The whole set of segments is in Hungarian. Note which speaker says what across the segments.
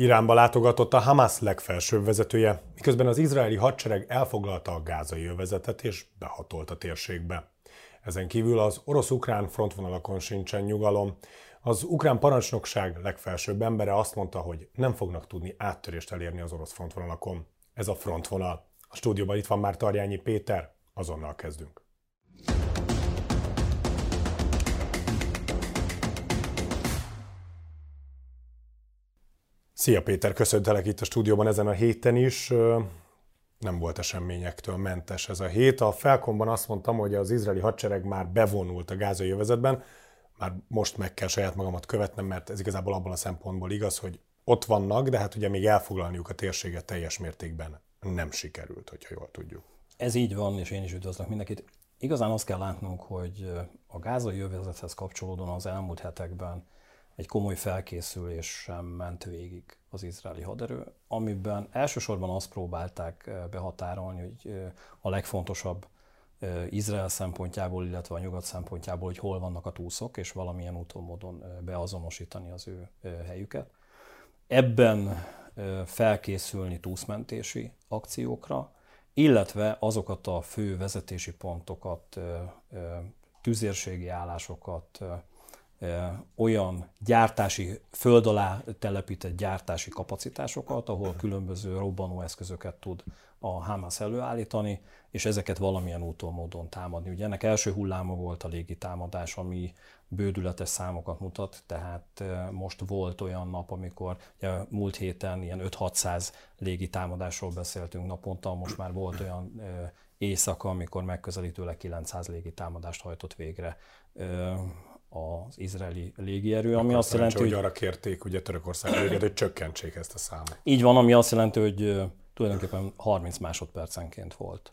Speaker 1: Iránba látogatott a Hamas legfelsőbb vezetője, miközben az izraeli hadsereg elfoglalta a gázai övezetet és behatolt a térségbe. Ezen kívül az orosz-ukrán frontvonalakon sincsen nyugalom. Az ukrán parancsnokság legfelsőbb embere azt mondta, hogy nem fognak tudni áttörést elérni az orosz frontvonalakon. Ez a frontvonal. A stúdióban itt van már Tarjányi Péter, azonnal kezdünk. Szia Péter, köszöntelek itt a stúdióban ezen a héten is. Nem volt eseményektől mentes ez a hét. A Felkomban azt mondtam, hogy az izraeli hadsereg már bevonult a gázai övezetben, már most meg kell saját magamat követnem, mert ez igazából abban a szempontból igaz, hogy ott vannak, de hát ugye még elfoglalniuk a térséget teljes mértékben nem sikerült, hogyha jól tudjuk.
Speaker 2: Ez így van, és én is üdvözlök mindenkit. Igazán azt kell látnunk, hogy a gázai övezethez kapcsolódóan az elmúlt hetekben egy komoly felkészülés sem ment végig az izraeli haderő, amiben elsősorban azt próbálták eh, behatárolni, hogy a legfontosabb Izrael szempontjából, illetve a nyugat szempontjából, hogy hol vannak a túszok, és valamilyen úton módon beazonosítani az ő helyüket. Ebben felkészülni túszmentési akciókra, illetve azokat a fő vezetési pontokat, tüzérségi állásokat, olyan gyártási, föld alá telepített gyártási kapacitásokat, ahol különböző robbanóeszközöket tud a Hamas előállítani, és ezeket valamilyen úton, módon támadni. Ugye ennek első hulláma volt a légi támadás, ami bődületes számokat mutat, tehát most volt olyan nap, amikor ugye, múlt héten ilyen 5-600 légi támadásról beszéltünk naponta, most már volt olyan éjszaka, amikor megközelítőleg 900 légi támadást hajtott végre az izraeli légierő, ami azt jelenti,
Speaker 1: hogy... arra kérték ugye Törökország léget, hogy csökkentsék ezt a számot.
Speaker 2: Így van, ami azt jelenti, hogy tulajdonképpen 30 másodpercenként volt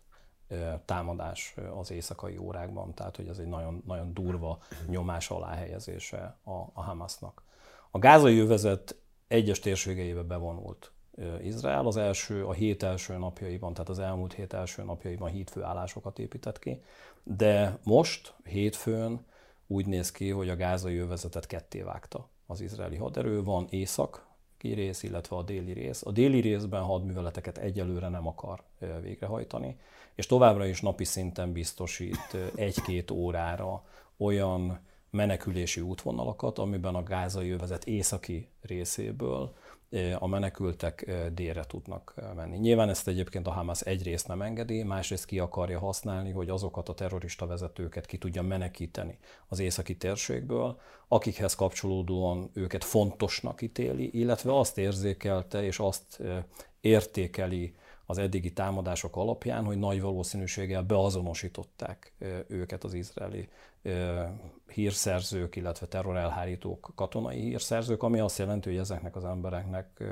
Speaker 2: támadás az éjszakai órákban, tehát hogy ez egy nagyon, nagyon durva nyomás alá helyezése a, a Hamasnak. A gázai övezet egyes térségeibe bevonult Izrael. Az első, a hét első napjaiban, tehát az elmúlt hét első napjaiban hídfőállásokat épített ki, de most, hétfőn úgy néz ki, hogy a gázai övezetet ketté vágta az izraeli haderő. Van észak rész, illetve a déli rész. A déli részben hadműveleteket egyelőre nem akar végrehajtani, és továbbra is napi szinten biztosít egy-két órára olyan menekülési útvonalakat, amiben a gázai övezet északi részéből a menekültek délre tudnak menni. Nyilván ezt egyébként a Hamas egyrészt nem engedi, másrészt ki akarja használni, hogy azokat a terrorista vezetőket ki tudja menekíteni az északi térségből, akikhez kapcsolódóan őket fontosnak ítéli, illetve azt érzékelte és azt értékeli az eddigi támadások alapján, hogy nagy valószínűséggel beazonosították őket az izraeli hírszerzők, illetve terrorelhárítók, katonai hírszerzők, ami azt jelenti, hogy ezeknek az embereknek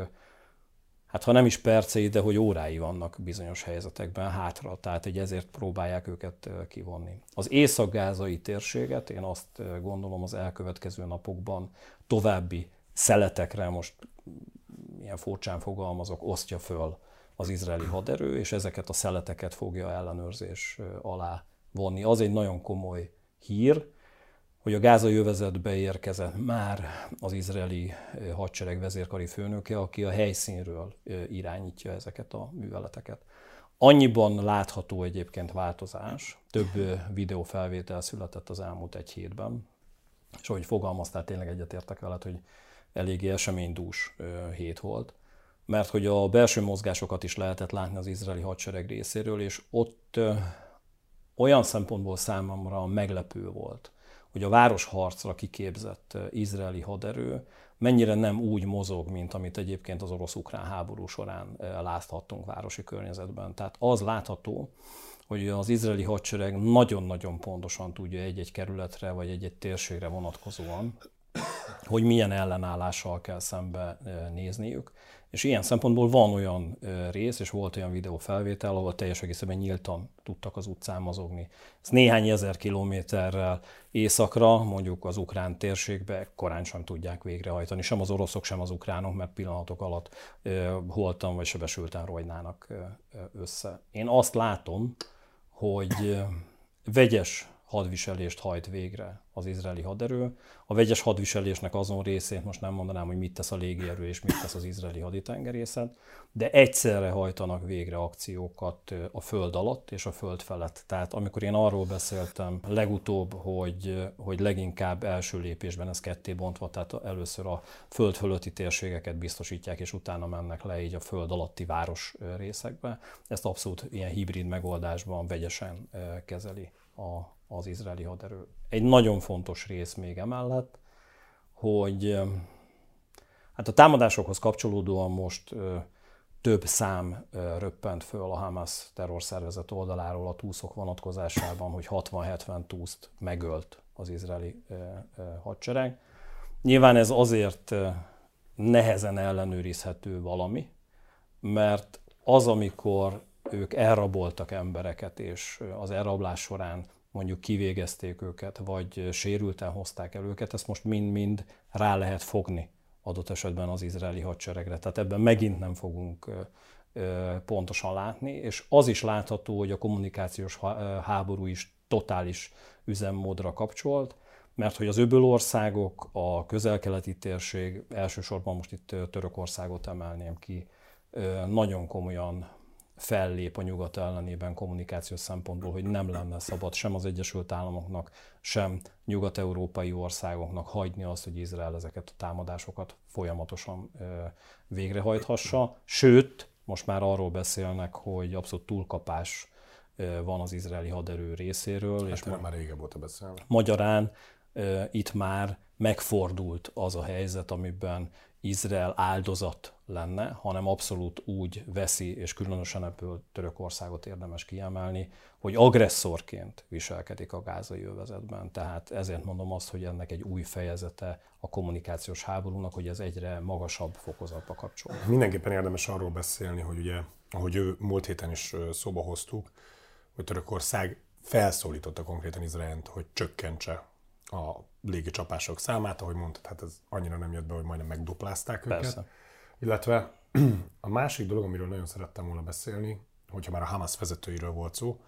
Speaker 2: hát ha nem is percei, de hogy órái vannak bizonyos helyzetekben hátra, tehát hogy ezért próbálják őket kivonni. Az észak-gázai térséget én azt gondolom az elkövetkező napokban további szeletekre, most ilyen furcsán fogalmazok, osztja föl az izraeli haderő, és ezeket a szeleteket fogja ellenőrzés alá vonni. Az egy nagyon komoly hír, hogy a gázai övezetbe érkezett már az izraeli hadsereg vezérkari főnöke, aki a helyszínről irányítja ezeket a műveleteket. Annyiban látható egyébként változás, több videófelvétel született az elmúlt egy hétben, és ahogy fogalmaztál, tényleg egyetértek veled, hogy eléggé eseménydús hét volt, mert hogy a belső mozgásokat is lehetett látni az izraeli hadsereg részéről, és ott olyan szempontból számomra meglepő volt, hogy a városharcra kiképzett izraeli haderő mennyire nem úgy mozog, mint amit egyébként az orosz-ukrán háború során láthattunk városi környezetben. Tehát az látható, hogy az izraeli hadsereg nagyon-nagyon pontosan tudja egy-egy kerületre vagy egy-egy térségre vonatkozóan, hogy milyen ellenállással kell szembe nézniük, és ilyen szempontból van olyan rész, és volt olyan videó felvétel, ahol teljes egészében nyíltan tudtak az utcán mozogni. Ez néhány ezer kilométerrel északra, mondjuk az ukrán térségbe korán sem tudják végrehajtani, sem az oroszok, sem az ukránok, mert pillanatok alatt holtan vagy sebesülten rojnának össze. Én azt látom, hogy vegyes hadviselést hajt végre az izraeli haderő. A vegyes hadviselésnek azon részét most nem mondanám, hogy mit tesz a légierő és mit tesz az izraeli haditengerészet, de egyszerre hajtanak végre akciókat a föld alatt és a föld felett. Tehát amikor én arról beszéltem legutóbb, hogy, hogy leginkább első lépésben ez ketté bontva, tehát először a föld fölötti térségeket biztosítják, és utána mennek le így a föld alatti város részekbe, ezt abszolút ilyen hibrid megoldásban vegyesen kezeli a, az izraeli haderő. Egy nagyon fontos rész még emellett, hogy hát a támadásokhoz kapcsolódóan most több szám röppent föl a Hamas terrorszervezet oldaláról a túszok vonatkozásában, hogy 60-70 túszt megölt az izraeli hadsereg. Nyilván ez azért nehezen ellenőrizhető valami, mert az, amikor ők elraboltak embereket, és az elrablás során mondjuk kivégezték őket, vagy sérülten hozták el őket, ezt most mind-mind rá lehet fogni adott esetben az izraeli hadseregre. Tehát ebben megint nem fogunk pontosan látni, és az is látható, hogy a kommunikációs háború is totális üzemmódra kapcsolt, mert hogy az öbölországok, a közel-keleti térség, elsősorban most itt Törökországot emelném ki, nagyon komolyan fellép a nyugat ellenében kommunikációs szempontból, hogy nem lenne szabad sem az Egyesült Államoknak, sem nyugat-európai országoknak hagyni azt, hogy Izrael ezeket a támadásokat folyamatosan végrehajthassa. Sőt, most már arról beszélnek, hogy abszolút túlkapás van az izraeli haderő részéről. Hát
Speaker 1: és már régebb óta beszélni.
Speaker 2: Magyarán itt már megfordult az a helyzet, amiben Izrael áldozat lenne, hanem abszolút úgy veszi, és különösen ebből Törökországot érdemes kiemelni, hogy agresszorként viselkedik a gázai övezetben. Tehát ezért mondom azt, hogy ennek egy új fejezete a kommunikációs háborúnak, hogy ez egyre magasabb fokozatba kapcsol.
Speaker 1: Mindenképpen érdemes arról beszélni, hogy ugye, ahogy ő múlt héten is szóba hoztuk, hogy Törökország felszólította konkrétan Izraelt, hogy csökkentse a légi csapások számát, ahogy mondtad, hát ez annyira nem jött be, hogy majdnem megduplázták Persze. őket. Illetve a másik dolog, amiről nagyon szerettem volna beszélni, hogyha már a Hamas vezetőiről volt szó,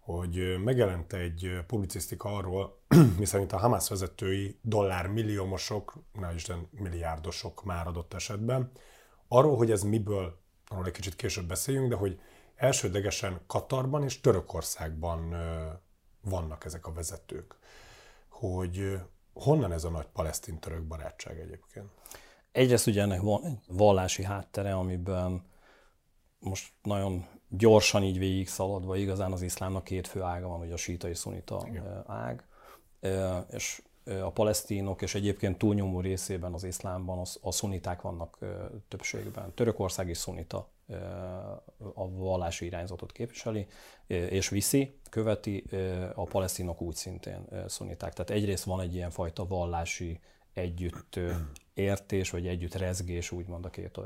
Speaker 1: hogy megjelent egy publicisztika arról, miszerint a Hamas vezetői dollármilliómosok, na Isten milliárdosok már adott esetben, arról, hogy ez miből, arról egy kicsit később beszéljünk, de hogy elsődlegesen Katarban és Törökországban vannak ezek a vezetők hogy honnan ez a nagy palesztin-török barátság egyébként?
Speaker 2: Egyrészt ugye ennek van egy vallási háttere, amiben most nagyon gyorsan így végig szaladva, igazán az iszlámnak két fő ága van, ugye a síta és szunita Igen. ág, és a palesztinok, és egyébként túlnyomó részében az iszlámban a szuniták vannak többségben. Törökország is szunita a vallási irányzatot képviseli, és viszi, követi, a palesztinok úgy szintén szuniták. Tehát egyrészt van egy ilyen fajta vallási együtt értés, vagy együtt rezgés, úgymond a két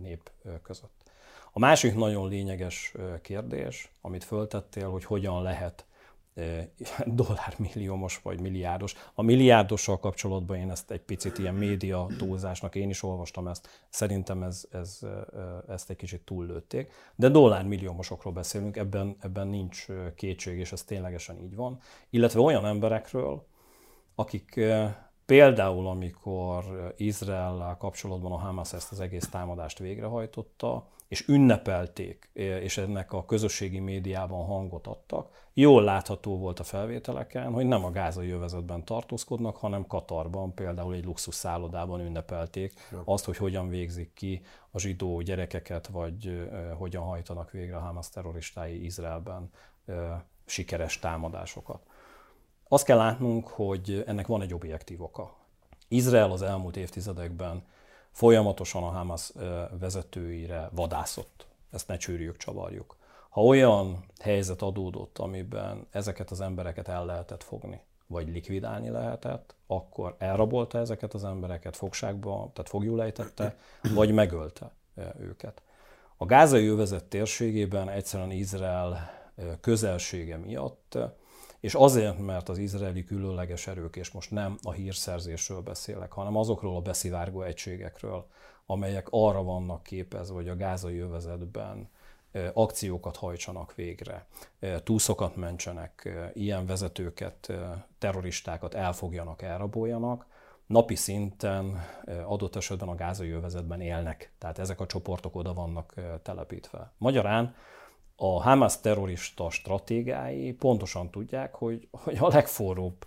Speaker 2: nép között. A másik nagyon lényeges kérdés, amit föltettél, hogy hogyan lehet dollármilliómos vagy milliárdos. A milliárdossal kapcsolatban én ezt egy picit ilyen média túlzásnak, én is olvastam ezt, szerintem ez, ez, ezt egy kicsit túllőtték. De dollármilliómosokról beszélünk, ebben, ebben nincs kétség, és ez ténylegesen így van. Illetve olyan emberekről, akik például, amikor Izrael kapcsolatban a Hamas ezt az egész támadást végrehajtotta, és ünnepelték, és ennek a közösségi médiában hangot adtak. Jól látható volt a felvételeken, hogy nem a gázai övezetben tartózkodnak, hanem Katarban, például egy luxus szállodában ünnepelték azt, hogy hogyan végzik ki a zsidó gyerekeket, vagy hogyan hajtanak végre a Hamas terroristái Izraelben sikeres támadásokat. Azt kell látnunk, hogy ennek van egy objektív oka. Izrael az elmúlt évtizedekben folyamatosan a Hamas vezetőire vadászott. Ezt ne csűrjük, csavarjuk. Ha olyan helyzet adódott, amiben ezeket az embereket el lehetett fogni, vagy likvidálni lehetett, akkor elrabolta ezeket az embereket fogságba, tehát fogjulejtette, vagy megölte őket. A gázai övezet térségében egyszerűen Izrael közelsége miatt és azért, mert az izraeli különleges erők, és most nem a hírszerzésről beszélek, hanem azokról a beszivárgó egységekről, amelyek arra vannak képezve, hogy a gázai övezetben akciókat hajtsanak végre, túszokat mentsenek, ilyen vezetőket, terroristákat elfogjanak, elraboljanak, napi szinten adott esetben a gázai övezetben élnek. Tehát ezek a csoportok oda vannak telepítve. Magyarán a Hamas terrorista stratégái pontosan tudják, hogy, hogy a legforróbb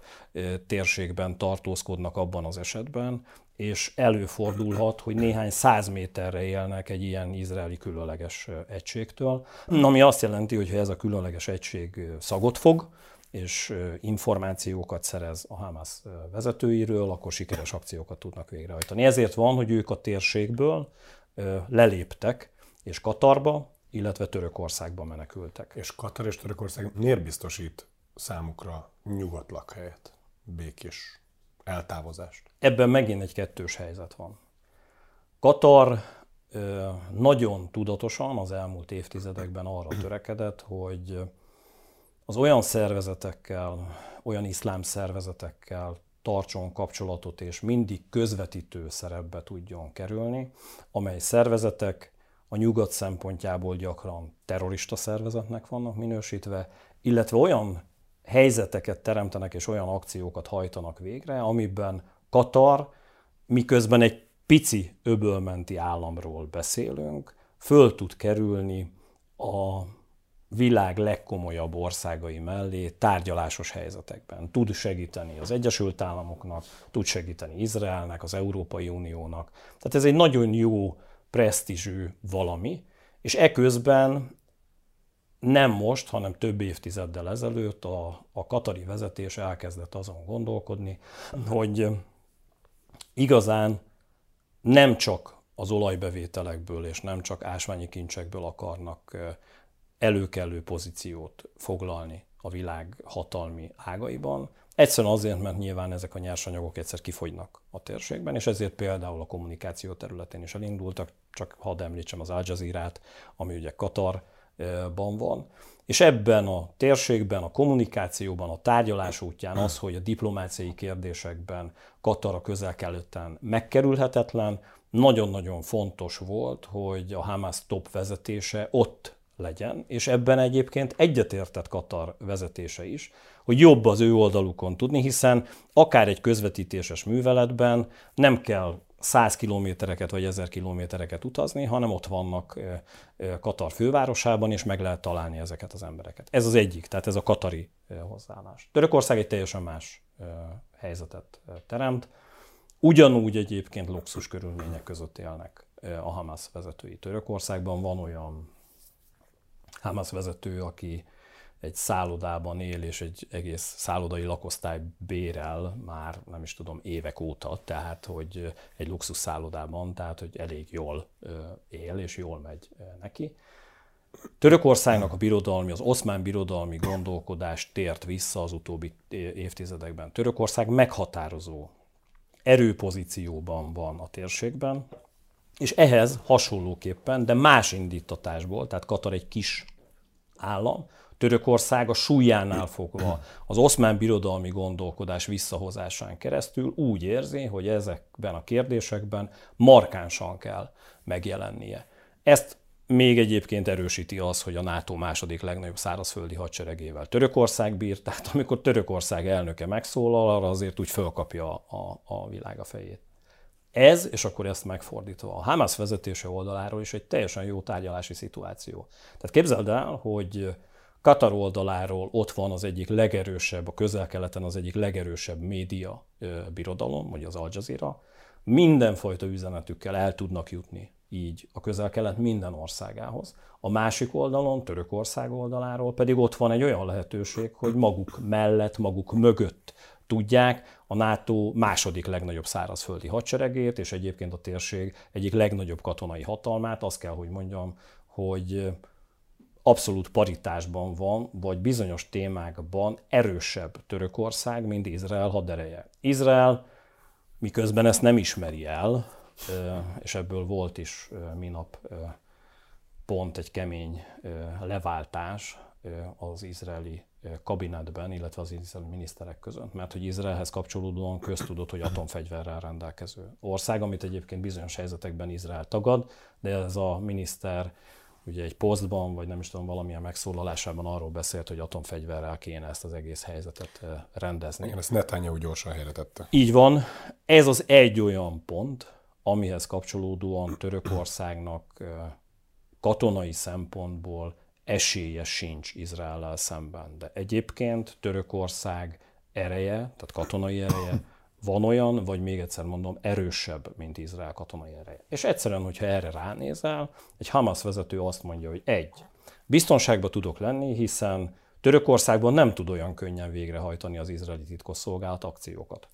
Speaker 2: térségben tartózkodnak abban az esetben, és előfordulhat, hogy néhány száz méterre élnek egy ilyen izraeli különleges egységtől, ami azt jelenti, hogy ha ez a különleges egység szagot fog, és információkat szerez a Hamas vezetőiről, akkor sikeres akciókat tudnak végrehajtani. Ezért van, hogy ők a térségből leléptek, és Katarba, illetve Törökországba menekültek.
Speaker 1: És Katar és Törökország miért biztosít számukra nyugodt lakhelyet, békés eltávozást?
Speaker 2: Ebben megint egy kettős helyzet van. Katar nagyon tudatosan az elmúlt évtizedekben arra törekedett, hogy az olyan szervezetekkel, olyan iszlám szervezetekkel tartson kapcsolatot, és mindig közvetítő szerepbe tudjon kerülni, amely szervezetek a nyugat szempontjából gyakran terrorista szervezetnek vannak minősítve, illetve olyan helyzeteket teremtenek és olyan akciókat hajtanak végre, amiben Katar, miközben egy pici öbölmenti államról beszélünk, föl tud kerülni a világ legkomolyabb országai mellé tárgyalásos helyzetekben. Tud segíteni az Egyesült Államoknak, tud segíteni Izraelnek, az Európai Uniónak. Tehát ez egy nagyon jó presztízsű valami, és eközben nem most, hanem több évtizeddel ezelőtt a, a katari vezetés elkezdett azon gondolkodni, hogy igazán nem csak az olajbevételekből és nem csak ásványi kincsekből akarnak előkelő pozíciót foglalni a világ hatalmi ágaiban. Egyszerűen azért, mert nyilván ezek a nyersanyagok egyszer kifogynak a térségben, és ezért például a kommunikáció területén is elindultak, csak hadd említsem az Al Jazeera-t, ami ugye Katarban van. És ebben a térségben, a kommunikációban, a tárgyalás útján az, hogy a diplomáciai kérdésekben Katar a közel megkerülhetetlen, nagyon-nagyon fontos volt, hogy a Hamas top vezetése ott legyen, és ebben egyébként egyetértett Katar vezetése is, hogy jobb az ő oldalukon tudni, hiszen akár egy közvetítéses műveletben nem kell 100 kilométereket vagy 1000 kilométereket utazni, hanem ott vannak Katar fővárosában, és meg lehet találni ezeket az embereket. Ez az egyik, tehát ez a katari hozzáállás. Törökország egy teljesen más helyzetet teremt. Ugyanúgy egyébként luxus körülmények között élnek a Hamas vezetői Törökországban. Van olyan Hamas vezető, aki egy szállodában él, és egy egész szállodai lakosztály bérel már, nem is tudom, évek óta, tehát, hogy egy luxus szállodában, tehát, hogy elég jól él, és jól megy neki. Törökországnak a birodalmi, az oszmán birodalmi gondolkodás tért vissza az utóbbi évtizedekben. Törökország meghatározó erőpozícióban van a térségben, és ehhez hasonlóképpen, de más indítatásból, tehát Katar egy kis állam, Törökország a súlyánál fogva az oszmán birodalmi gondolkodás visszahozásán keresztül úgy érzi, hogy ezekben a kérdésekben markánsan kell megjelennie. Ezt még egyébként erősíti az, hogy a NATO második legnagyobb szárazföldi hadseregével Törökország bír, tehát amikor Törökország elnöke megszólal, arra azért úgy fölkapja a, a, világ a fejét. Ez, és akkor ezt megfordítva, a Hamas vezetése oldaláról is egy teljesen jó tárgyalási szituáció. Tehát képzeld el, hogy Katar oldaláról ott van az egyik legerősebb, a közel-keleten az egyik legerősebb média birodalom, vagy az Al Jazeera. Mindenfajta üzenetükkel el tudnak jutni így a közel-kelet minden országához. A másik oldalon, Törökország oldaláról pedig ott van egy olyan lehetőség, hogy maguk mellett, maguk mögött tudják a NATO második legnagyobb szárazföldi hadseregét, és egyébként a térség egyik legnagyobb katonai hatalmát. Azt kell, hogy mondjam, hogy abszolút paritásban van, vagy bizonyos témákban erősebb Törökország, mint Izrael hadereje. Izrael miközben ezt nem ismeri el, és ebből volt is minap pont egy kemény leváltás az izraeli kabinetben, illetve az izraeli miniszterek között, mert hogy Izraelhez kapcsolódóan köztudott, hogy atomfegyverrel rendelkező ország, amit egyébként bizonyos helyzetekben Izrael tagad, de ez a miniszter ugye egy posztban, vagy nem is tudom, valamilyen megszólalásában arról beszélt, hogy atomfegyverrel kéne ezt az egész helyzetet rendezni.
Speaker 1: Igen, ezt Netanyahu gyorsan helyre tette.
Speaker 2: Így van. Ez az egy olyan pont, amihez kapcsolódóan Törökországnak katonai szempontból esélye sincs Izraellel szemben. De egyébként Törökország ereje, tehát katonai ereje van olyan, vagy még egyszer mondom, erősebb, mint Izrael katonai ereje. És egyszerűen, hogyha erre ránézel, egy Hamas vezető azt mondja, hogy egy, biztonságban tudok lenni, hiszen Törökországban nem tud olyan könnyen végrehajtani az izraeli titkosszolgálat akciókat.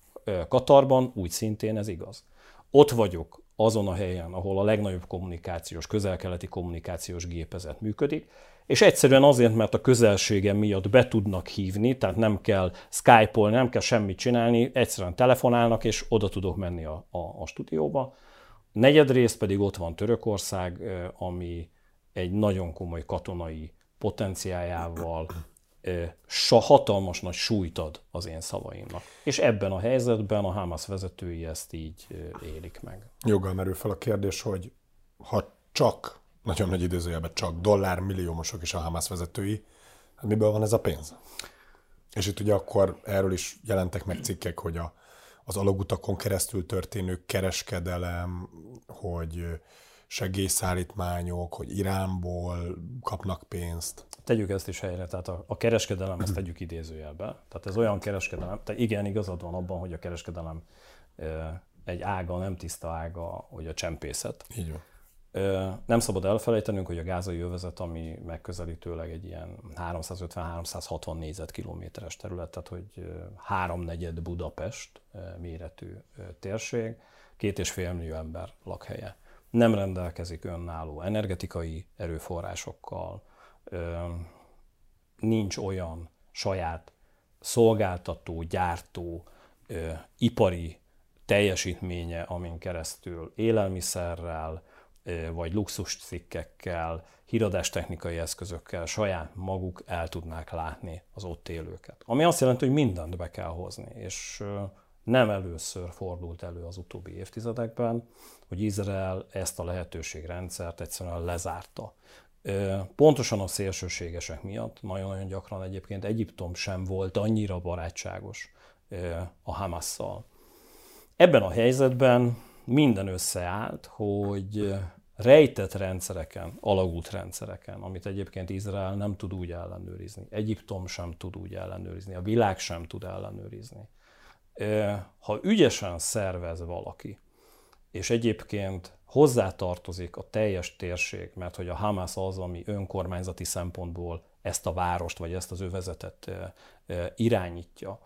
Speaker 2: Katarban úgy szintén ez igaz. Ott vagyok azon a helyen, ahol a legnagyobb kommunikációs, közel-keleti kommunikációs gépezet működik, és egyszerűen azért, mert a közelségem miatt be tudnak hívni, tehát nem kell Skype-olni, nem kell semmit csinálni, egyszerűen telefonálnak, és oda tudok menni a, a, a stúdióba. Negyedrészt pedig ott van Törökország, ami egy nagyon komoly katonai potenciájával hatalmas nagy súlyt ad az én szavaimnak. És ebben a helyzetben a Hamas vezetői ezt így élik meg.
Speaker 1: Joggal merül fel a kérdés, hogy ha csak nagyon nagy időzőjelben csak dollármilliómosok is a Hamas vezetői, hát miből van ez a pénz? És itt ugye akkor erről is jelentek meg cikkek, hogy a, az alagutakon keresztül történő kereskedelem, hogy segélyszállítmányok, hogy Iránból kapnak pénzt.
Speaker 2: Tegyük ezt is helyre, tehát a, a kereskedelem, ezt tegyük idézőjelbe. Tehát ez olyan kereskedelem, tehát igen, igazad van abban, hogy a kereskedelem egy ága, nem tiszta ága, hogy a csempészet.
Speaker 1: Így van.
Speaker 2: Nem szabad elfelejtenünk, hogy a gázai övezet, ami megközelítőleg egy ilyen 350-360 négyzetkilométeres terület, tehát hogy háromnegyed Budapest méretű térség, két és fél millió ember lakhelye. Nem rendelkezik önálló energetikai erőforrásokkal, nincs olyan saját szolgáltató, gyártó, ipari teljesítménye, amin keresztül élelmiszerrel, vagy luxus cikkekkel, híradástechnikai eszközökkel saját maguk el tudnák látni az ott élőket. Ami azt jelenti, hogy mindent be kell hozni, és nem először fordult elő az utóbbi évtizedekben, hogy Izrael ezt a lehetőségrendszert egyszerűen lezárta. Pontosan a szélsőségesek miatt, nagyon-nagyon gyakran egyébként Egyiptom sem volt annyira barátságos a Hamasszal. Ebben a helyzetben minden összeállt, hogy rejtett rendszereken, alagút rendszereken, amit egyébként Izrael nem tud úgy ellenőrizni, Egyiptom sem tud úgy ellenőrizni, a világ sem tud ellenőrizni. Ha ügyesen szervez valaki, és egyébként hozzátartozik a teljes térség, mert hogy a Hamas az, ami önkormányzati szempontból ezt a várost vagy ezt az övezetet irányítja,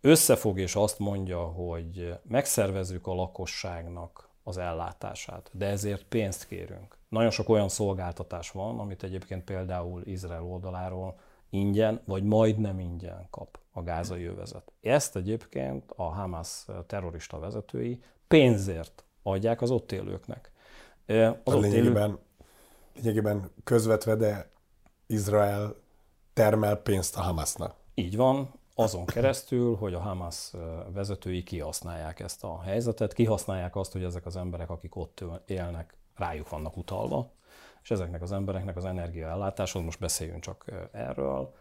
Speaker 2: összefog és azt mondja, hogy megszervezzük a lakosságnak az ellátását, de ezért pénzt kérünk. Nagyon sok olyan szolgáltatás van, amit egyébként például Izrael oldaláról ingyen, vagy majdnem ingyen kap a gázai övezet. Ezt egyébként a Hamas terrorista vezetői pénzért adják az ott élőknek.
Speaker 1: Az ott lényegében, élő... lényegében közvetve, de Izrael termel pénzt a Hamasnak.
Speaker 2: Így van, azon keresztül, hogy a Hamas vezetői kihasználják ezt a helyzetet, kihasználják azt, hogy ezek az emberek, akik ott élnek, rájuk vannak utalva, és ezeknek az embereknek az energiaellátáshoz, most beszéljünk csak erről,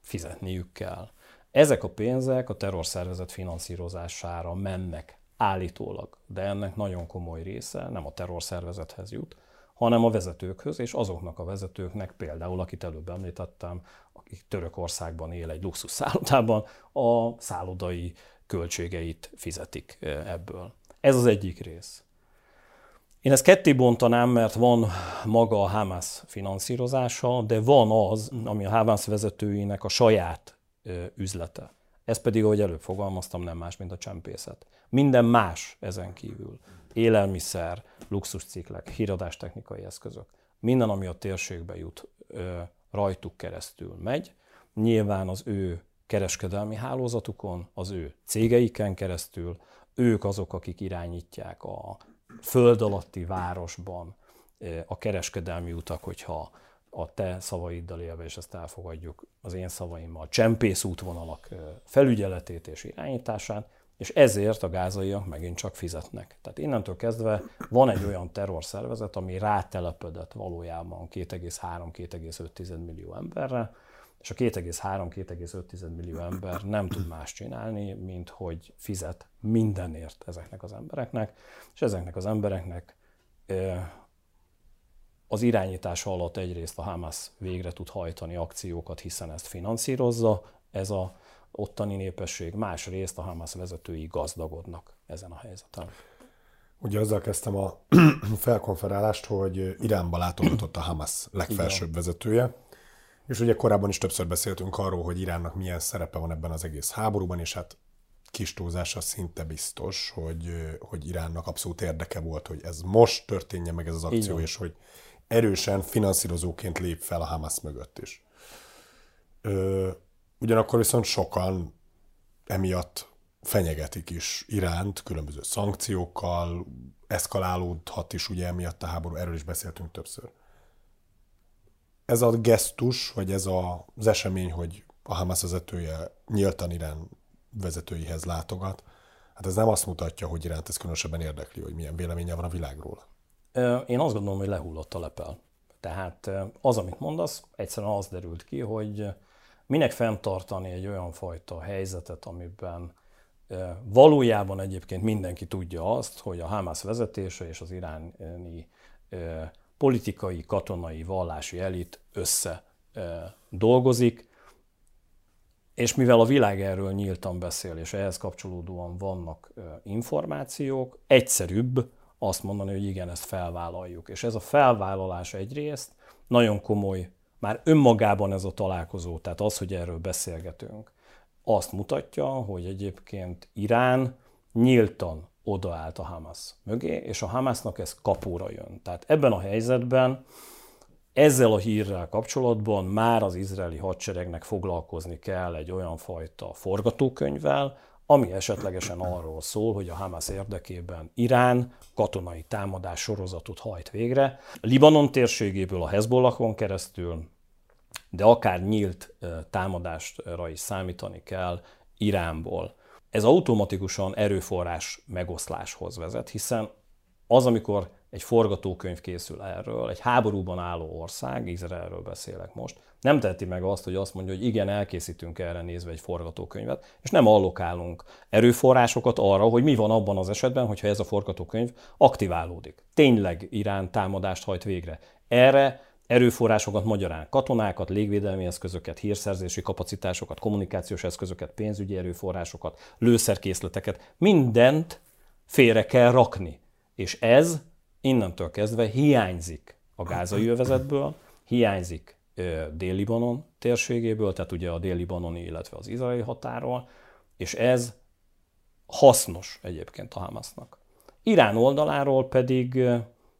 Speaker 2: fizetniük kell. Ezek a pénzek a terrorszervezet finanszírozására mennek állítólag, de ennek nagyon komoly része nem a terrorszervezethez jut, hanem a vezetőkhöz, és azoknak a vezetőknek, például, akit előbb említettem, akik Törökországban él egy luxus szállodában, a szállodai költségeit fizetik ebből. Ez az egyik rész. Én ezt ketté bontanám, mert van maga a Hamas finanszírozása, de van az, ami a Hamas vezetőinek a saját üzlete. Ez pedig, ahogy előbb fogalmaztam, nem más, mint a csempészet. Minden más ezen kívül. Élelmiszer, luxusciklek, híradástechnikai eszközök. Minden, ami a térségbe jut, rajtuk keresztül megy. Nyilván az ő kereskedelmi hálózatukon, az ő cégeiken keresztül, ők azok, akik irányítják a föld alatti városban a kereskedelmi utak, hogyha a te szavaiddal élve, és ezt elfogadjuk az én szavaimmal, csempész útvonalak felügyeletét és irányítását, és ezért a gázaiak megint csak fizetnek. Tehát innentől kezdve van egy olyan terrorszervezet, ami rátelepedett valójában 2,3-2,5 millió emberre, és a 2,3-2,5 millió ember nem tud más csinálni, mint hogy fizet mindenért ezeknek az embereknek, és ezeknek az embereknek az irányítása alatt egyrészt a Hamas végre tud hajtani akciókat, hiszen ezt finanszírozza, ez a ottani népesség, másrészt a Hamas vezetői gazdagodnak ezen a helyzeten.
Speaker 1: Ugye azzal kezdtem a felkonferálást, hogy Iránba látogatott a Hamas legfelsőbb Igen. vezetője, és ugye korábban is többször beszéltünk arról, hogy Iránnak milyen szerepe van ebben az egész háborúban, és hát kis túlzása szinte biztos, hogy, hogy Iránnak abszolút érdeke volt, hogy ez most történjen meg ez az akció, és hogy erősen finanszírozóként lép fel a Hamas mögött is. Ö, ugyanakkor viszont sokan emiatt fenyegetik is Iránt különböző szankciókkal, eszkalálódhat is ugye emiatt a háború, erről is beszéltünk többször. Ez a gesztus, vagy ez a, az esemény, hogy a Hamas vezetője nyíltan Irán vezetőihez látogat, hát ez nem azt mutatja, hogy Iránt ez különösebben érdekli, hogy milyen véleménye van a világról.
Speaker 2: Én azt gondolom, hogy lehullott a lepel. Tehát az, amit mondasz, egyszerűen az derült ki, hogy minek fenntartani egy olyan fajta helyzetet, amiben valójában egyébként mindenki tudja azt, hogy a Hamas vezetése és az iráni politikai, katonai, vallási elit össze dolgozik, és mivel a világ erről nyíltan beszél, és ehhez kapcsolódóan vannak információk, egyszerűbb azt mondani, hogy igen, ezt felvállaljuk. És ez a felvállalás egyrészt nagyon komoly, már önmagában ez a találkozó, tehát az, hogy erről beszélgetünk, azt mutatja, hogy egyébként Irán nyíltan odaállt a Hamas mögé, és a Hamasnak ez kapóra jön. Tehát ebben a helyzetben ezzel a hírrel kapcsolatban már az izraeli hadseregnek foglalkozni kell egy olyan fajta forgatókönyvvel, ami esetlegesen arról szól, hogy a Hamas érdekében Irán katonai támadás sorozatot hajt végre. Libanon térségéből a Hezbollahon keresztül, de akár nyílt támadásra is számítani kell Iránból. Ez automatikusan erőforrás megoszláshoz vezet, hiszen az, amikor egy forgatókönyv készül erről, egy háborúban álló ország, Izraelről beszélek most, nem teheti meg azt, hogy azt mondja, hogy igen, elkészítünk erre nézve egy forgatókönyvet, és nem allokálunk erőforrásokat arra, hogy mi van abban az esetben, hogyha ez a forgatókönyv aktiválódik. Tényleg Irán támadást hajt végre. Erre erőforrásokat magyarán, katonákat, légvédelmi eszközöket, hírszerzési kapacitásokat, kommunikációs eszközöket, pénzügyi erőforrásokat, lőszerkészleteket, mindent félre kell rakni. És ez innentől kezdve hiányzik a gázai övezetből, hiányzik Dél-Libanon térségéből, tehát ugye a dél-libanoni, illetve az izraeli határól, és ez hasznos egyébként a Hamasnak. Irán oldaláról pedig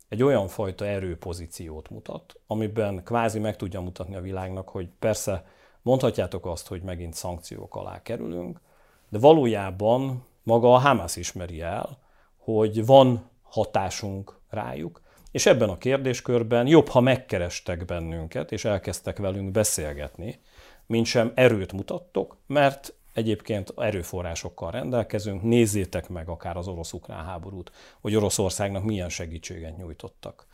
Speaker 2: egy olyan fajta erőpozíciót mutat, amiben kvázi meg tudja mutatni a világnak, hogy persze mondhatjátok azt, hogy megint szankciók alá kerülünk, de valójában maga a Hamas ismeri el, hogy van hatásunk rájuk, és ebben a kérdéskörben jobb, ha megkerestek bennünket, és elkezdtek velünk beszélgetni, mint sem erőt mutattok, mert egyébként erőforrásokkal rendelkezünk, nézzétek meg akár az orosz-ukrán háborút, hogy Oroszországnak milyen segítséget nyújtottak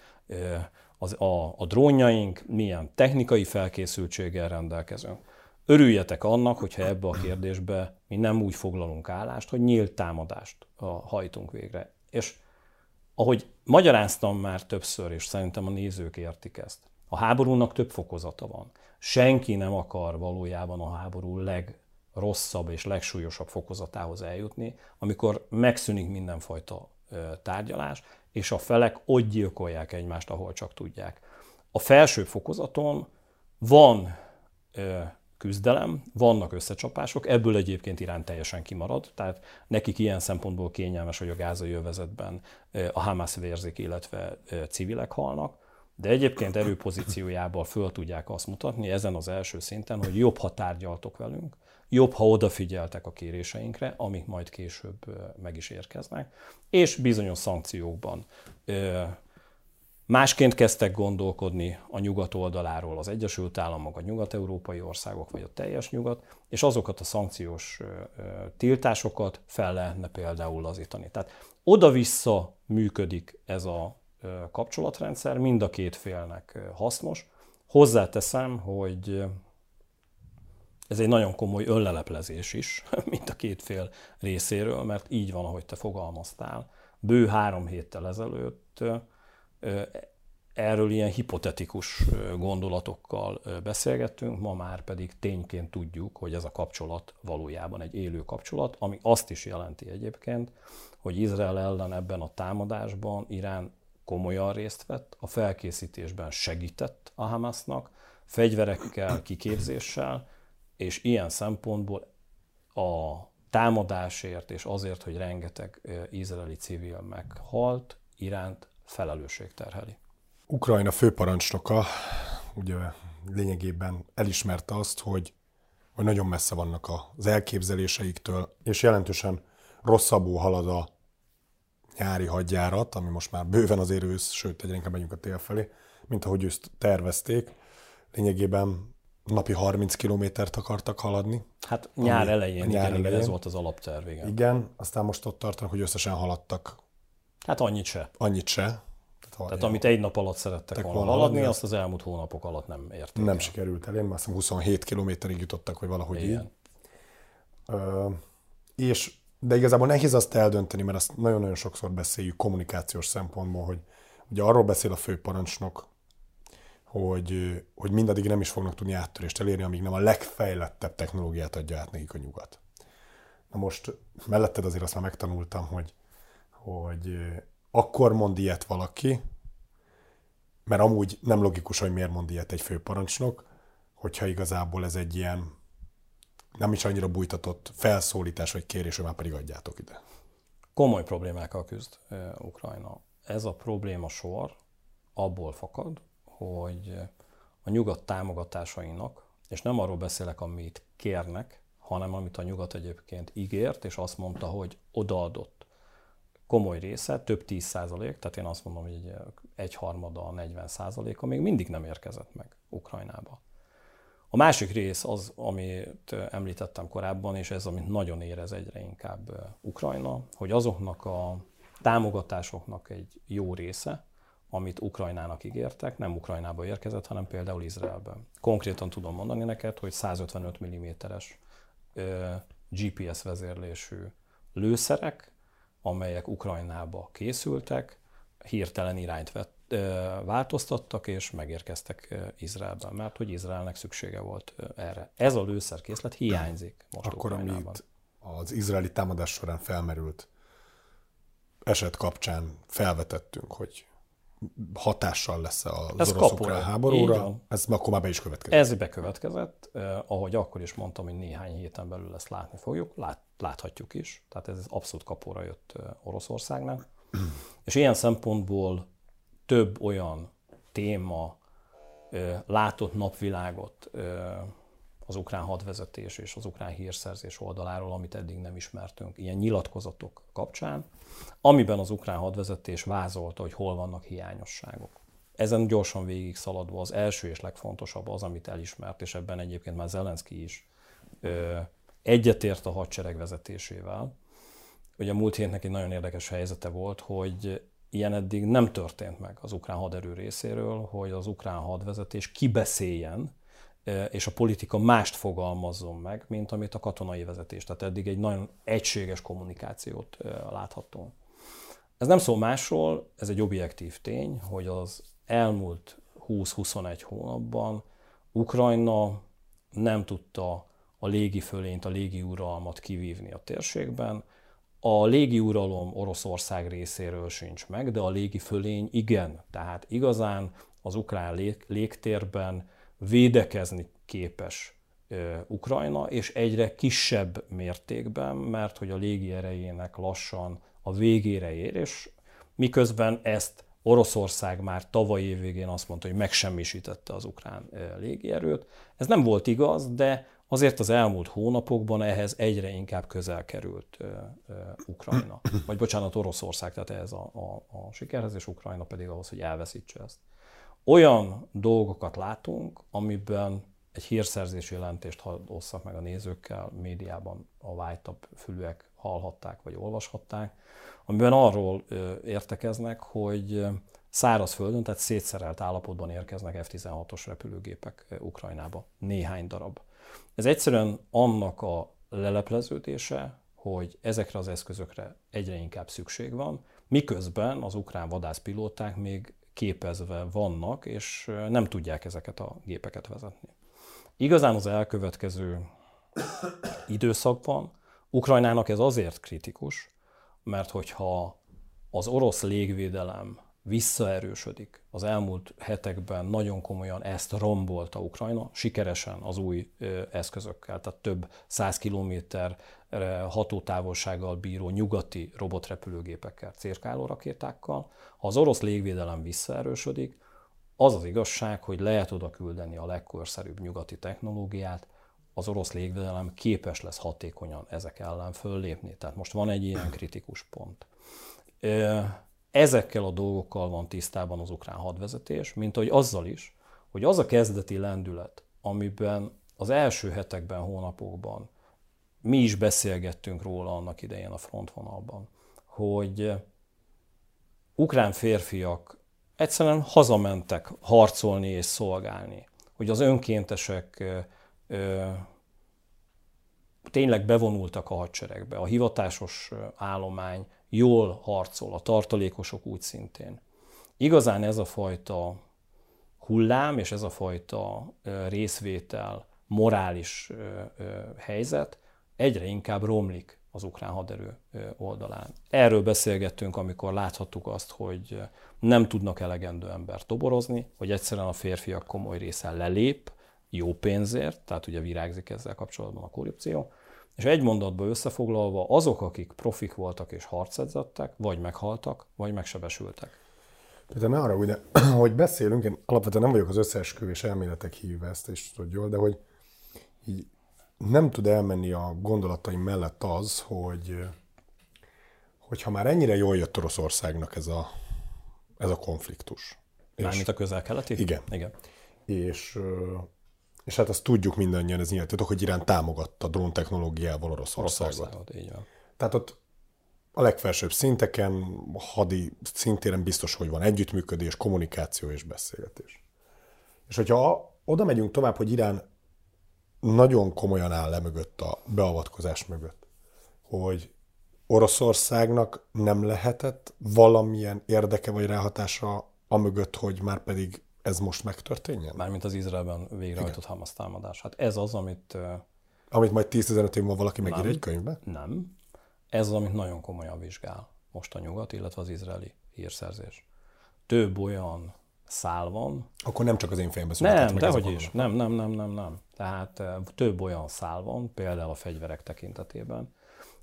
Speaker 2: az, a, a drónjaink, milyen technikai felkészültséggel rendelkezünk. Örüljetek annak, hogyha ebbe a kérdésbe mi nem úgy foglalunk állást, hogy nyílt támadást hajtunk végre. És ahogy magyaráztam már többször, és szerintem a nézők értik ezt, a háborúnak több fokozata van. Senki nem akar valójában a háború legrosszabb és legsúlyosabb fokozatához eljutni, amikor megszűnik mindenfajta tárgyalás, és a felek ott gyilkolják egymást, ahol csak tudják. A felső fokozaton van küzdelem, vannak összecsapások, ebből egyébként Irán teljesen kimarad, tehát nekik ilyen szempontból kényelmes, hogy a gázai övezetben a Hamas vérzik, illetve civilek halnak, de egyébként erőpozíciójából föl tudják azt mutatni ezen az első szinten, hogy jobb, ha tárgyaltok velünk, jobb, ha odafigyeltek a kéréseinkre, amik majd később meg is érkeznek, és bizonyos szankciókban Másként kezdtek gondolkodni a nyugat oldaláról az Egyesült Államok, a nyugat-európai országok, vagy a teljes nyugat, és azokat a szankciós tiltásokat fel lehetne például lazítani. Tehát oda-vissza működik ez a kapcsolatrendszer, mind a két félnek hasznos. Hozzáteszem, hogy ez egy nagyon komoly önleleplezés is, mint a két fél részéről, mert így van, ahogy te fogalmaztál. Bő három héttel ezelőtt erről ilyen hipotetikus gondolatokkal beszélgettünk, ma már pedig tényként tudjuk, hogy ez a kapcsolat valójában egy élő kapcsolat, ami azt is jelenti egyébként, hogy Izrael ellen ebben a támadásban Irán komolyan részt vett, a felkészítésben segített a Hamasnak, fegyverekkel, kiképzéssel, és ilyen szempontból a támadásért és azért, hogy rengeteg izraeli civil meghalt, iránt felelősség terheli.
Speaker 1: Ukrajna főparancsnoka ugye lényegében elismerte azt, hogy, hogy nagyon messze vannak az elképzeléseiktől, és jelentősen rosszabbul halad a nyári hadjárat, ami most már bőven az ősz, sőt, egyre inkább megyünk a tél felé, mint ahogy őst tervezték. Lényegében napi 30 kilométert akartak haladni.
Speaker 2: Hát nyár elején, nyár igen, elején. ez volt az alapterv, igen.
Speaker 1: Igen, aztán most ott tartanak, hogy összesen haladtak.
Speaker 2: Hát annyit se.
Speaker 1: Annyit se.
Speaker 2: Tehát, Tehát amit egy nap alatt szerettek volna haladni, haladni, azt az elmúlt hónapok alatt nem érték
Speaker 1: Nem el. sikerült elérni, mert azt 27 kilométerig jutottak, vagy valahogy Igen. így. Ö, és de igazából nehéz azt eldönteni, mert azt nagyon-nagyon sokszor beszéljük kommunikációs szempontból, hogy ugye arról beszél a főparancsnok, hogy, hogy mindaddig nem is fognak tudni áttörést elérni, amíg nem a legfejlettebb technológiát adja át nekik a nyugat. Na most melletted azért azt már megtanultam, hogy, hogy akkor mond ilyet valaki, mert amúgy nem logikus, hogy miért mond ilyet egy főparancsnok, hogyha igazából ez egy ilyen nem is annyira bújtatott felszólítás vagy kérés, hogy már pedig adjátok ide.
Speaker 2: Komoly problémákkal küzd Ukrajna. Ez a probléma sor abból fakad, hogy a nyugat támogatásainak, és nem arról beszélek, amit kérnek, hanem amit a nyugat egyébként ígért, és azt mondta, hogy odaadott komoly része, több 10 százalék, tehát én azt mondom, hogy egy, egy harmada, 40 százaléka még mindig nem érkezett meg Ukrajnába. A másik rész az, amit említettem korábban, és ez, amit nagyon érez egyre inkább Ukrajna, hogy azoknak a támogatásoknak egy jó része, amit Ukrajnának ígértek, nem Ukrajnába érkezett, hanem például Izraelben. Konkrétan tudom mondani neked, hogy 155 mm-es GPS vezérlésű lőszerek, amelyek Ukrajnába készültek, hirtelen irányt vett, változtattak, és megérkeztek Izraelben, mert hogy Izraelnek szüksége volt erre. Ez a lőszerkészlet hiányzik most
Speaker 1: Akkor, amit az izraeli támadás során felmerült eset kapcsán felvetettünk, hogy hatással lesz az ez orosz háborúra, ez akkor már be is következett.
Speaker 2: Ez bekövetkezett, eh, ahogy akkor is mondtam, hogy néhány héten belül ezt látni fogjuk, lát, láthatjuk is, tehát ez abszolút kapóra jött eh, Oroszországnak. És ilyen szempontból több olyan téma eh, látott napvilágot eh, az ukrán hadvezetés és az ukrán hírszerzés oldaláról, amit eddig nem ismertünk, ilyen nyilatkozatok kapcsán, amiben az ukrán hadvezetés vázolta, hogy hol vannak hiányosságok. Ezen gyorsan végig szaladva az első és legfontosabb az, amit elismert, és ebben egyébként már Zelenszky is ö, egyetért a hadsereg vezetésével. Ugye múlt hétnek egy nagyon érdekes helyzete volt, hogy ilyen eddig nem történt meg az ukrán haderő részéről, hogy az ukrán hadvezetés kibeszéljen és a politika mást fogalmazzon meg, mint amit a katonai vezetés. Tehát eddig egy nagyon egységes kommunikációt láthattunk. Ez nem szól másról, ez egy objektív tény, hogy az elmúlt 20-21 hónapban Ukrajna nem tudta a légi fölényt, a légi uralmat kivívni a térségben. A légi uralom Oroszország részéről sincs meg, de a légi fölény igen. Tehát igazán az ukrán lég, légtérben védekezni képes Ukrajna, és egyre kisebb mértékben, mert hogy a légi erejének lassan a végére ér, és miközben ezt Oroszország már tavaly év azt mondta, hogy megsemmisítette az ukrán légierőt. Ez nem volt igaz, de azért az elmúlt hónapokban ehhez egyre inkább közel került Ukrajna. Vagy bocsánat, Oroszország, tehát ez a, a, a sikerhez, és Ukrajna pedig ahhoz, hogy elveszítse ezt. Olyan dolgokat látunk, amiben egy hírszerzési jelentést osszak meg a nézőkkel, médiában a vájtabb fülűek hallhatták vagy olvashatták, amiben arról értekeznek, hogy szárazföldön, tehát szétszerelt állapotban érkeznek F-16-os repülőgépek Ukrajnába. Néhány darab. Ez egyszerűen annak a lelepleződése, hogy ezekre az eszközökre egyre inkább szükség van, miközben az ukrán vadászpilóták még képezve vannak, és nem tudják ezeket a gépeket vezetni. Igazán az elkövetkező időszakban Ukrajnának ez azért kritikus, mert hogyha az orosz légvédelem visszaerősödik. Az elmúlt hetekben nagyon komolyan ezt rombolta Ukrajna, sikeresen az új eszközökkel, tehát több száz kilométer hatótávolsággal bíró nyugati robotrepülőgépekkel, cérkáló rakétákkal. Ha az orosz légvédelem visszaerősödik, az az igazság, hogy lehet oda küldeni a legkorszerűbb nyugati technológiát, az orosz légvédelem képes lesz hatékonyan ezek ellen föllépni. Tehát most van egy ilyen kritikus pont. Ezekkel a dolgokkal van tisztában az ukrán hadvezetés, mint hogy azzal is, hogy az a kezdeti lendület, amiben az első hetekben, hónapokban mi is beszélgettünk róla annak idején a frontvonalban, hogy ukrán férfiak egyszerűen hazamentek harcolni és szolgálni, hogy az önkéntesek ö, tényleg bevonultak a hadseregbe, a hivatásos állomány jól harcol, a tartalékosok úgy szintén. Igazán ez a fajta hullám és ez a fajta részvétel, morális helyzet egyre inkább romlik az ukrán haderő oldalán. Erről beszélgettünk, amikor láthattuk azt, hogy nem tudnak elegendő embert toborozni, hogy egyszerűen a férfiak komoly része lelép, jó pénzért, tehát ugye virágzik ezzel kapcsolatban a korrupció, és egy mondatba összefoglalva, azok, akik profik voltak és harcedzettek, vagy meghaltak, vagy megsebesültek.
Speaker 1: Tehát ne arra, ugye, hogy beszélünk, én alapvetően nem vagyok az összeesküvés elméletek hívve, ezt is tudod jól, de hogy így nem tud elmenni a gondolataim mellett az, hogy hogyha már ennyire jól jött Oroszországnak ez a, ez a konfliktus.
Speaker 2: Mármint a közel-keleti?
Speaker 1: Igen.
Speaker 2: igen.
Speaker 1: És és hát azt tudjuk mindannyian, ez nyilván tudok, hogy Irán támogatta drón technológiával Oroszországot. Oroszországot,
Speaker 2: így van.
Speaker 1: Tehát ott a legfelsőbb szinteken, hadi szintéren biztos, hogy van együttműködés, kommunikáció és beszélgetés. És hogyha oda megyünk tovább, hogy Irán nagyon komolyan áll le mögött a beavatkozás mögött, hogy Oroszországnak nem lehetett valamilyen érdeke vagy ráhatása a mögött, hogy már pedig ez most megtörténjen?
Speaker 2: Mármint az Izraelben végrehajtott Hamas támadás. Hát ez az, amit...
Speaker 1: Amit majd 10-15 év múlva valaki megír egy könyvbe?
Speaker 2: Nem. Ez az, amit nagyon komolyan vizsgál most a nyugat, illetve az izraeli hírszerzés. Több olyan szál van.
Speaker 1: Akkor nem csak az én fejembe
Speaker 2: született Nem, dehogy is. Nem, nem, nem, nem, nem. Tehát több olyan szál van, például a fegyverek tekintetében,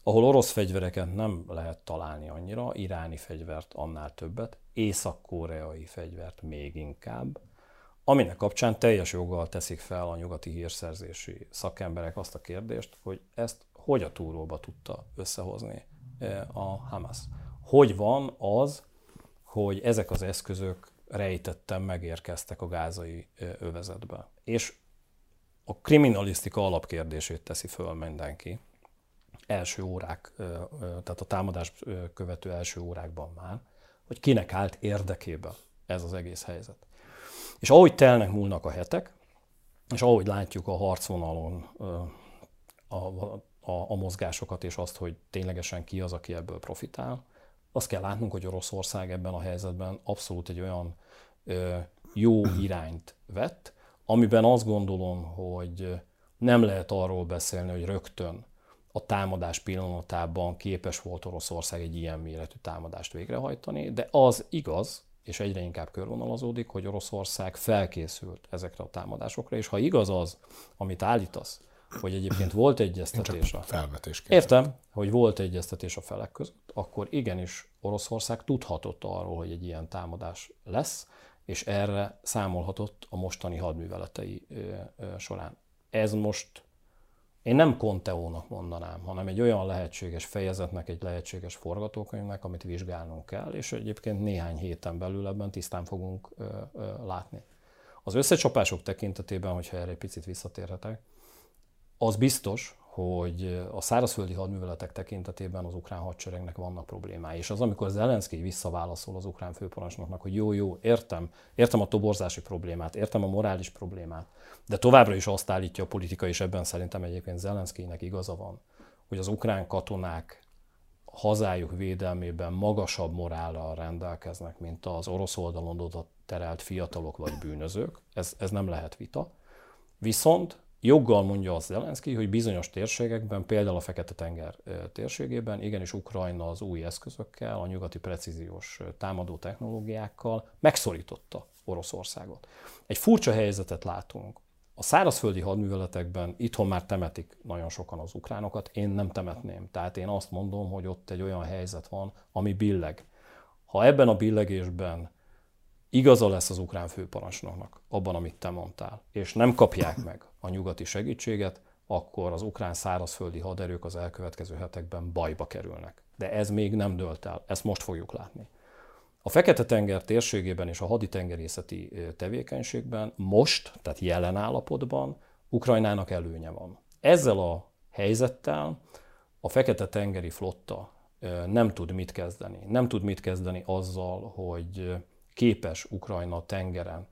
Speaker 2: ahol orosz fegyvereket nem lehet találni annyira, iráni fegyvert annál többet, észak-koreai fegyvert még inkább, aminek kapcsán teljes joggal teszik fel a nyugati hírszerzési szakemberek azt a kérdést, hogy ezt hogy a túróba tudta összehozni a Hamas. Hogy van az, hogy ezek az eszközök rejtetten megérkeztek a gázai övezetbe. És a kriminalisztika alapkérdését teszi föl mindenki, első órák, tehát a támadás követő első órákban már, hogy kinek állt érdekébe ez az egész helyzet. És ahogy telnek múlnak a hetek, és ahogy látjuk a harcvonalon a, a, a mozgásokat, és azt, hogy ténylegesen ki az, aki ebből profitál, azt kell látnunk, hogy Oroszország ebben a helyzetben abszolút egy olyan jó irányt vett, amiben azt gondolom, hogy nem lehet arról beszélni, hogy rögtön a támadás pillanatában képes volt Oroszország egy ilyen méretű támadást végrehajtani, de az igaz, és egyre inkább körvonalazódik, hogy Oroszország felkészült ezekre a támadásokra, és ha igaz az, amit állítasz, hogy egyébként volt egyeztetés a...
Speaker 1: Felvetés
Speaker 2: Értem, hogy volt egyeztetés a felek között, akkor igenis Oroszország tudhatott arról, hogy egy ilyen támadás lesz, és erre számolhatott a mostani hadműveletei során. Ez most én nem Conteónak mondanám, hanem egy olyan lehetséges fejezetnek, egy lehetséges forgatókönyvnek, amit vizsgálnunk kell, és egyébként néhány héten belül ebben tisztán fogunk ö, ö, látni. Az összecsapások tekintetében, hogyha erre egy picit visszatérhetek, az biztos, hogy a szárazföldi hadműveletek tekintetében az ukrán hadseregnek vannak problémái. És az, amikor Zelenszky visszaválaszol az ukrán főparancsnoknak, hogy jó, jó, értem, értem a toborzási problémát, értem a morális problémát, de továbbra is azt állítja a politika, és ebben szerintem egyébként Zelenszkynek igaza van, hogy az ukrán katonák hazájuk védelmében magasabb morállal rendelkeznek, mint az orosz oldalon oda terelt fiatalok vagy bűnözők. Ez, ez nem lehet vita. Viszont joggal mondja az Zelenszky, hogy bizonyos térségekben, például a Fekete-tenger térségében, igenis Ukrajna az új eszközökkel, a nyugati precíziós támadó technológiákkal megszorította Oroszországot. Egy furcsa helyzetet látunk. A szárazföldi hadműveletekben itthon már temetik nagyon sokan az ukránokat, én nem temetném. Tehát én azt mondom, hogy ott egy olyan helyzet van, ami billeg. Ha ebben a billegésben igaza lesz az ukrán főparancsnoknak abban, amit te mondtál, és nem kapják meg a nyugati segítséget, akkor az ukrán szárazföldi haderők az elkövetkező hetekben bajba kerülnek. De ez még nem dölt el, ezt most fogjuk látni. A Fekete-tenger térségében és a haditengerészeti tevékenységben most, tehát jelen állapotban Ukrajnának előnye van. Ezzel a helyzettel a Fekete-tengeri flotta nem tud mit kezdeni. Nem tud mit kezdeni azzal, hogy képes Ukrajna tengeren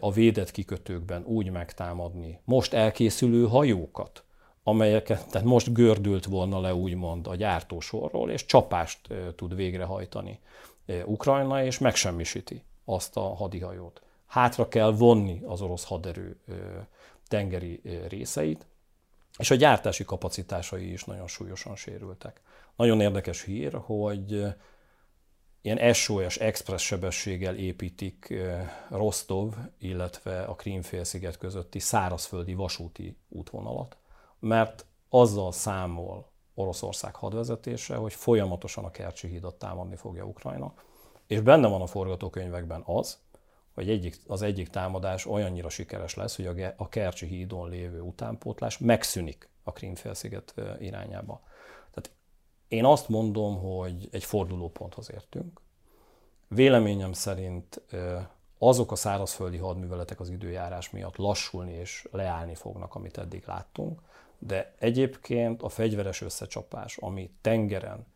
Speaker 2: a védett kikötőkben úgy megtámadni most elkészülő hajókat, amelyeket tehát most gördült volna le úgymond a gyártósorról, és csapást tud végrehajtani Ukrajna, és megsemmisíti azt a hadihajót. Hátra kell vonni az orosz haderő tengeri részeit, és a gyártási kapacitásai is nagyon súlyosan sérültek. Nagyon érdekes hír, hogy ilyen SOS express sebességgel építik Rostov, illetve a Krímfélsziget közötti szárazföldi vasúti útvonalat, mert azzal számol Oroszország hadvezetése, hogy folyamatosan a Kercsi hídat támadni fogja Ukrajna, és benne van a forgatókönyvekben az, hogy egyik, az egyik támadás olyannyira sikeres lesz, hogy a, a Kercsi hídon lévő utánpótlás megszűnik a Krímfélsziget irányába. Én azt mondom, hogy egy fordulóponthoz értünk. Véleményem szerint azok a szárazföldi hadműveletek az időjárás miatt lassulni és leállni fognak, amit eddig láttunk, de egyébként a fegyveres összecsapás, ami tengeren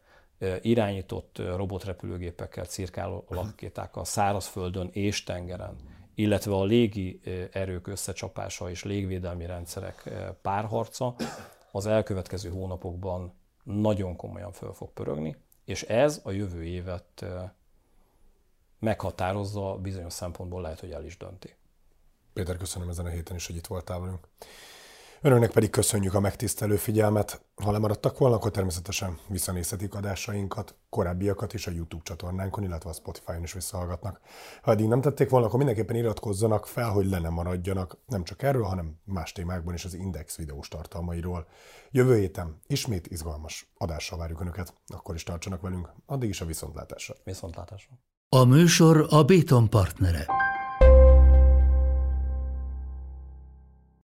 Speaker 2: irányított robotrepülőgépekkel, cirkáló lakétákkal, szárazföldön és tengeren, illetve a légi erők összecsapása és légvédelmi rendszerek párharca az elkövetkező hónapokban nagyon komolyan föl fog pörögni, és ez a jövő évet meghatározza, bizonyos szempontból lehet, hogy el is dönti.
Speaker 1: Péter, köszönöm ezen a héten is, hogy itt voltál velünk. Önöknek pedig köszönjük a megtisztelő figyelmet. Ha lemaradtak volna, akkor természetesen visszanézhetik adásainkat, korábbiakat is a YouTube csatornánkon, illetve a Spotify-on is visszahallgatnak. Ha eddig nem tették volna, akkor mindenképpen iratkozzanak fel, hogy le nem maradjanak nem csak erről, hanem más témákban is az Index videós tartalmairól. Jövő héten ismét izgalmas adással várjuk Önöket, akkor is tartsanak velünk, addig is a viszontlátásra.
Speaker 2: Viszontlátásra.
Speaker 3: A műsor a Béton partnere.